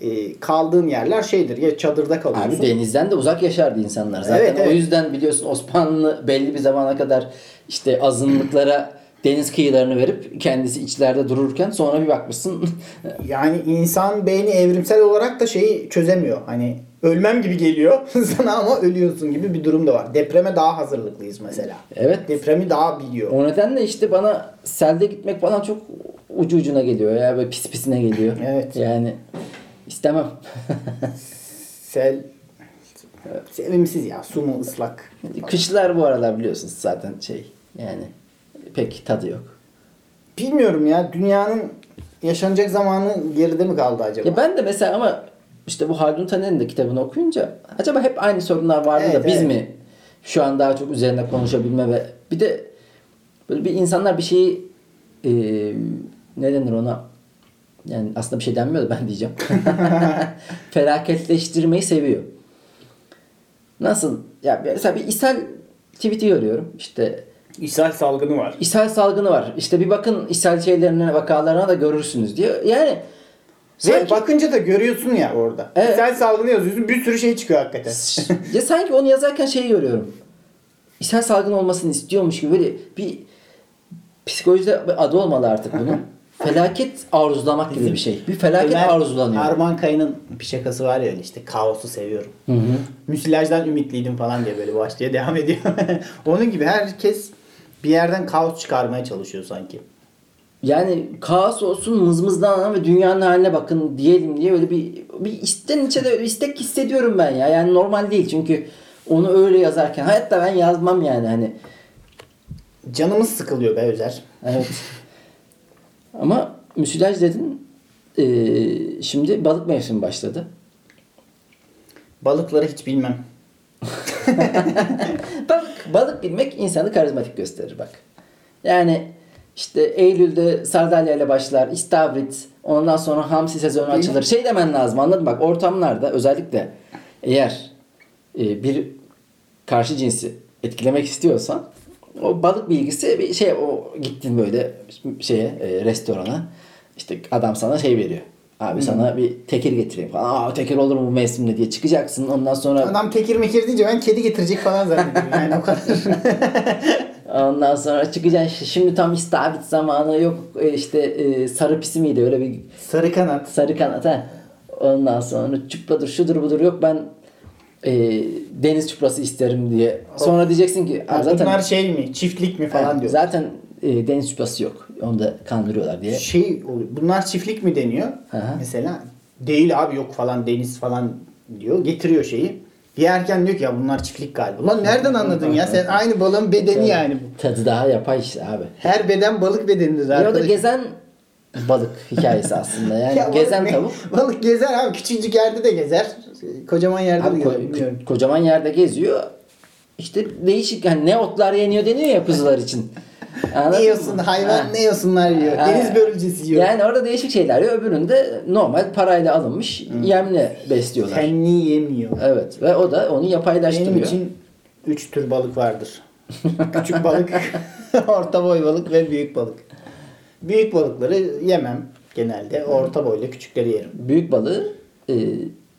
e, kaldığın yerler şeydir ya çadırda kalıyorsun.
Abi denizden de uzak yaşardı insanlar. Zaten
Evet, evet.
o yüzden biliyorsun Osmanlı belli bir zamana kadar işte azınlıklara deniz kıyılarını verip kendisi içlerde dururken sonra bir bakmışsın [LAUGHS]
Yani insan beyni evrimsel olarak da şeyi çözemiyor. Hani ölmem gibi geliyor [LAUGHS] sana ama ölüyorsun gibi bir durum da var. Depreme daha hazırlıklıyız mesela.
evet
Depremi daha biliyor.
o nedenle işte bana selde gitmek falan çok ucu ucuna geliyor ya böyle pis pisine geliyor. [LAUGHS]
Evet.
Yani istemem.
Sel sevimsiz ya. Su mu ıslak.
Kışlar bu aralar biliyorsunuz zaten şey yani pek tadı yok.
Bilmiyorum ya dünyanın yaşanacak zamanı geride mi kaldı acaba?
Ya ben de mesela ama işte bu Haldun Taner'in de kitabını okuyunca acaba hep aynı sorunlar vardı
Evet,
da biz
evet.
mi şu an daha çok üzerine konuşabilme ve bir de böyle bir insanlar bir şeyi e, ne denir ona yani aslında bir şey denmiyor da ben diyeceğim. [LAUGHS] Felaketleştirmeyi seviyor. Nasıl? Ya mesela bir ishal tweet'i görüyorum. İşte
İshal salgını var.
ishal salgını var. İşte bir bakın ishal şeylerine, vakalarına da görürsünüz diyor. Yani sanki-
bakınca da görüyorsun ya orada.
Evet.
İshal salgını yazıyorsun bir sürü şey çıkıyor hakikaten.
ya sanki onu yazarken şey görüyorum. İshal salgını olmasını istiyormuş gibi böyle bir psikolojide adı olmalı artık bunun. [LAUGHS] Felaket arzulamak gibi bir şey. Bir felaket
Ömer
arzulanıyor.
Arman Kaya'nın bir şakası var ya öyle işte kaosu seviyorum.
Hı hı.
Müsilajdan ümitliydim falan diye böyle başlıyor devam ediyor. [LAUGHS] Onun gibi herkes bir yerden kaos çıkarmaya çalışıyor sanki.
Yani kaos olsun mızmızlanan ve dünyanın haline bakın diyelim diye öyle bir bir içten içe de öyle istek hissediyorum ben ya. Yani normal değil çünkü onu öyle yazarken hayatta ben yazmam yani hani.
Canımız sıkılıyor be Özer.
Evet. [LAUGHS] Ama müsilaj dedin. Ee, şimdi balık mevsimi başladı.
Balıkları hiç bilmem. [LAUGHS]
Balık, balık bilmek insanı karizmatik gösterir bak. Yani işte Eylül'de sardalya ile başlar, istavrit, ondan sonra hamsi sezonu
Değil mi?
açılır. Şey demen lazım anladın mı? Bak ortamlarda özellikle eğer e, bir karşı cinsi etkilemek istiyorsan o balık bilgisi bir şey o gittin böyle şeye e, restorana işte adam sana şey veriyor. Abi sana bir tekir getireyim falan. Aa tekir olur mu bu mevsimde diye çıkacaksın. Ondan sonra
Adam tekir mekir deyince ben kedi getirecek falan zannediyorum. Yani o kadar. [LAUGHS]
Ondan sonra çıkacaksın şimdi tam istavrit zamanı yok e, işte e, sarı pisi miydi öyle bir
Sarı kanat.
sarı kanat ha. Ondan sonra çupradır şudur budur yok ben e, deniz çuprası isterim diye. Sonra diyeceksin ki "Aa, zaten
Bunlar şey mi? Çiftlik mi falan diyor.
zaten e, deniz çuprası yok. Onu da kandırıyorlar diye.
Şey. Bunlar çiftlik mi deniyor?
Hı.
Mesela değil abi yok falan deniz falan diyor. Getiriyor şeyi. Yerken diyor ki ya bunlar çiftlik galiba. Lan nereden anladın ya? Sen aynı balığın bedeni yani bu.
Tadı daha yapay işte abi.
Her beden balık bedenidir
Ya o da
arkadaş.
gezen balık hikayesi aslında. Yani [LAUGHS]
Ya
gezen
balık
tavuk. [LAUGHS]
Balık gezer abi. Küçücük yerde de gezer. Kocaman yerde
Abi
de
ko-.
Bilmiyorum.
kocaman yerde geziyor. İşte değişik yani ne otlar yeniyor deniyor ya kuzular için. [LAUGHS] Anladın
ne yiyorsun?
mı?
Hayvan
Ha.
ne yiyorsunlar yiyor.
Ha.
Deniz börülcesi yiyor.
Yani orada değişik şeyler yiyor. Öbüründe normal parayla alınmış yemle besliyorlar.
Kendi yemiyor.
Evet ve o da onu yapaylaştırıyor.
Benim için 3 tür balık vardır. Küçük balık, [LAUGHS] orta boy balık ve büyük balık. Büyük balıkları yemem genelde. Orta boyla küçükleri yerim.
Büyük balığı e,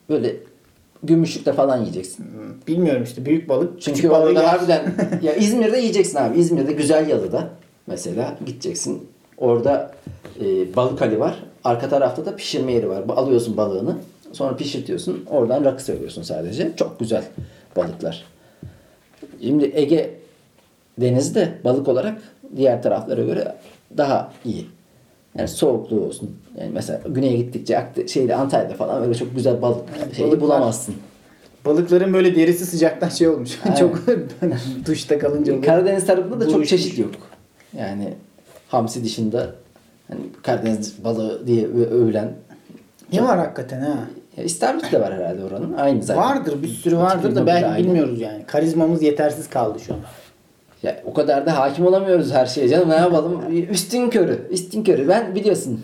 böyle gümüşlükte falan yiyeceksin.
Hmm, Bilmiyorum işte büyük balık
Çünkü
küçük balığı
orada
yer.
harbiden [LAUGHS] ya İzmir'de yiyeceksin abi. İzmir'de güzel yalıda mesela gideceksin. Orada e, balık hali var. Arka tarafta da pişirme yeri var. Alıyorsun balığını. Sonra pişirtiyorsun. Oradan rakı söylüyorsun sadece. Çok güzel balıklar. Şimdi Ege denizi de balık olarak diğer taraflara göre daha iyi. Yani soğukluğu olsun. Yani mesela güneye gittikçe şeyde Antalya'da falan öyle çok güzel balık şeyi
balıklar-
bulamazsın.
Balıkların böyle derisi sıcaktan şey olmuş. [LAUGHS] Çok [LAUGHS] duşta kalınca oluyor.
Karadeniz tarafında da çok çeşit yok. Yani hamsi dışında hani Karadeniz balığı diye övülen
Ne var hakikaten ha?
ya İstavrit de var herhalde oranın. Aynı zaten.
Vardır bir sürü vardır da belki bilmiyoruz yani. Karizmamız yetersiz kaldı şu an.
Ya, o kadar da hakim olamıyoruz her şeye canım. Ne yapalım? [LAUGHS] Üstün körü. Üstün körü. Ben biliyorsun.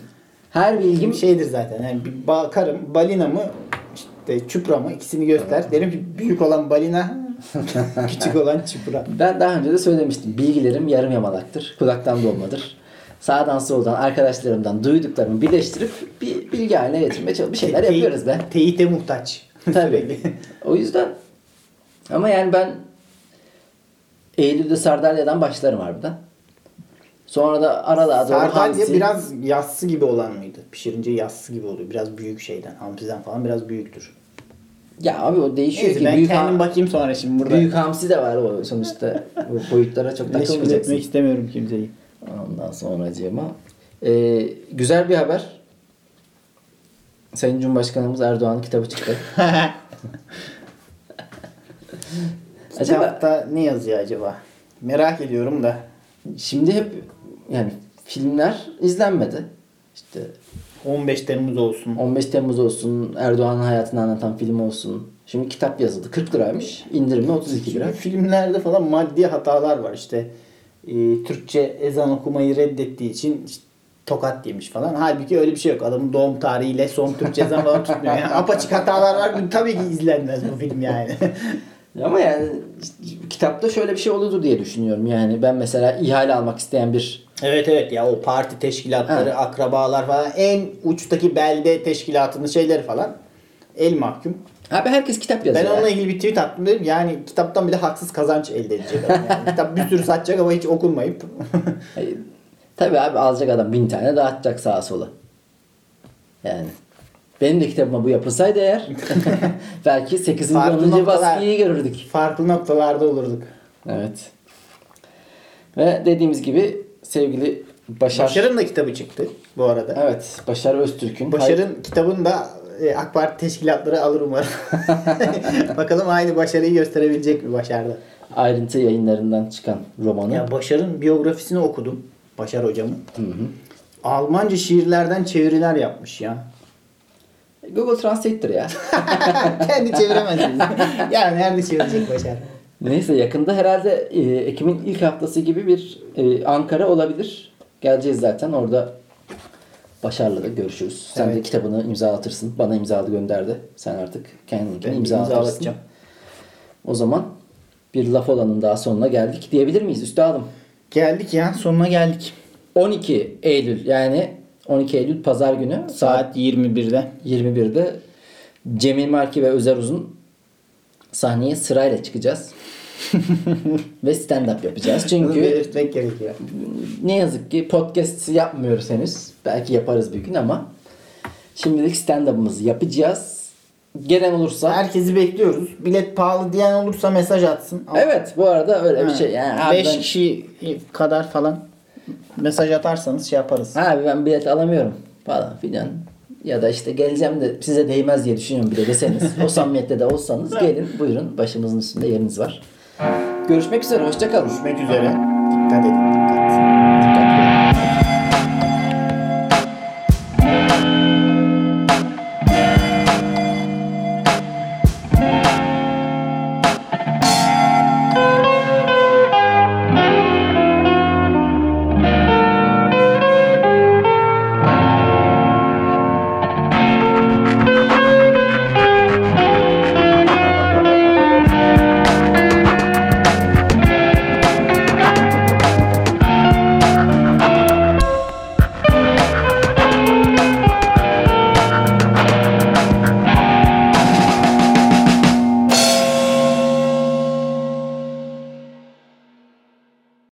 Her bilgim
Şeydir zaten. Yani bir bakarım balina mı işte çupra mı ikisini göster. Derim ki büyük olan balina [LAUGHS] küçük olan çupra.
ben daha önce de söylemiştim. Bilgilerim yarım yamalaktır. Kulaktan dolmadır. Sağdan soldan arkadaşlarımdan duyduklarımı birleştirip bir bilgi haline getirmeye çalışıp bir şeyler yapıyoruz be.
Teyite muhtaç.
Tabii. o yüzden ama yani ben Eylül'de Sardalya'dan başlarım harbiden. Sonra da aralığa doğru
Sardalya
hamsi.
biraz yassı gibi olan mıydı? Pişirince yassı gibi oluyor. Biraz büyük şeyden. Hamsiden falan biraz büyüktür.
Ya abi o değişiyor
Neyse
ki.
ben
büyük,
kendim bakayım sonra şimdi burada.
büyük hamsi de var o sonuçta. Bu boyutlara çok takılmayacaksın.
etmek istemiyorum kimseyi.
Ondan sonracığıma. Ee, güzel bir haber. Sayın Cumhurbaşkanımız Erdoğan'ın kitabı çıktı. [LAUGHS] Acaba-
Kitapta ne yazıyor acaba? Merak ediyorum da.
Şimdi hep yani filmler izlenmedi. İşte
15 Temmuz olsun.
15 Temmuz olsun, Erdoğan'ın hayatını anlatan film olsun. Şimdi kitap yazıldı. 40 liraymış. İndirimli 32 lira.
Şimdi filmlerde falan maddi hatalar var işte. Ee, Türkçe ezan okumayı reddettiği için işte tokat yemiş falan. Halbuki öyle bir şey yok. Adamın doğum tarihiyle son Türkçe ezan falan tutmuyor. Yani apaçık hatalar var. Tabii ki izlenmez bu film yani. [LAUGHS]
Ama yani kitapta şöyle bir şey olurdu diye düşünüyorum. Yani ben mesela ihale almak isteyen bir
evet evet ya o parti teşkilatları,
Ha.
akrabalar falan en uçtaki belde teşkilatının şeyleri falan el mahkum.
Abi herkes kitap yazıyor.
Ben onunla ilgili bir tweet attım dedim. Yani kitaptan bile haksız kazanç elde edecek. Yani [LAUGHS] kitap bir sürü satacak ama hiç okunmayıp.
Tabii abi alacak adam bin tane dağıtacak sağa sola. Yani. Benim de kitabıma bu yapılsaydı eğer [LAUGHS] belki 8.
Farklı
10.
noktalar.
baskıyı görürdük.
Farklı noktalarda olurduk.
Evet. Ve dediğimiz gibi sevgili Başar.
Başar'ın da kitabı çıktı bu arada.
Evet. Başar Öztürk'ün.
Başar'ın kitabını da e, AK Parti teşkilatları alır umarım. [LAUGHS] [LAUGHS] Bakalım aynı başarıyı gösterebilecek mi Başar'da?
ayrıntı yayınlarından çıkan romanı.
Ya Başar'ın biyografisini okudum. Başar hocamın. Almanca şiirlerden çeviriler yapmış ya.
Google Translate'tir ya. [LAUGHS]
Kendi çeviremez. yani nerede çevirecek Başar?
Neyse yakında herhalde e, Ekim'in ilk haftası gibi bir e, Ankara olabilir. Geleceğiz zaten orada Başar'la da görüşürüz. Sen de
Evet.
kitabını imzalatırsın. Bana imzalı gönderdi. Sen artık
Ben
imzalatırsın.
imzalatacağım.
O zaman bir laf olanın daha sonuna geldik diyebilir miyiz üstadım?
Geldik ya sonuna geldik.
12 Eylül yani 12 Eylül pazar günü saat
Saat 21'de.
21'de Cemil Marki ve Özer Uzun sahneye sırayla çıkacağız. [LAUGHS] ve stand-up yapacağız.
Bunu
Çünkü
belirtmek gerekiyor.
ne yazık ki podcast yapmıyoruz henüz. Belki yaparız bir gün ama şimdilik stand-up'ımızı yapacağız. Gelen olursa
Herkesi bekliyoruz. Bilet pahalı diyen olursa mesaj atsın.
Evet bu arada öyle bir şey. Yani abi
5
ben,
kişi kadar falan mesaj atarsanız şey yaparız.
abi ben bilet alamıyorum falan filan. Ya da işte geleceğim de size değmez diye düşünüyorum bile deseniz. [LAUGHS] o samimiyette de olsanız gelin buyurun başımızın üstünde yeriniz var. Görüşmek üzere hoşçakalın.
Görüşmek üzere. Dikkat edin. Dikkat.
Dikkat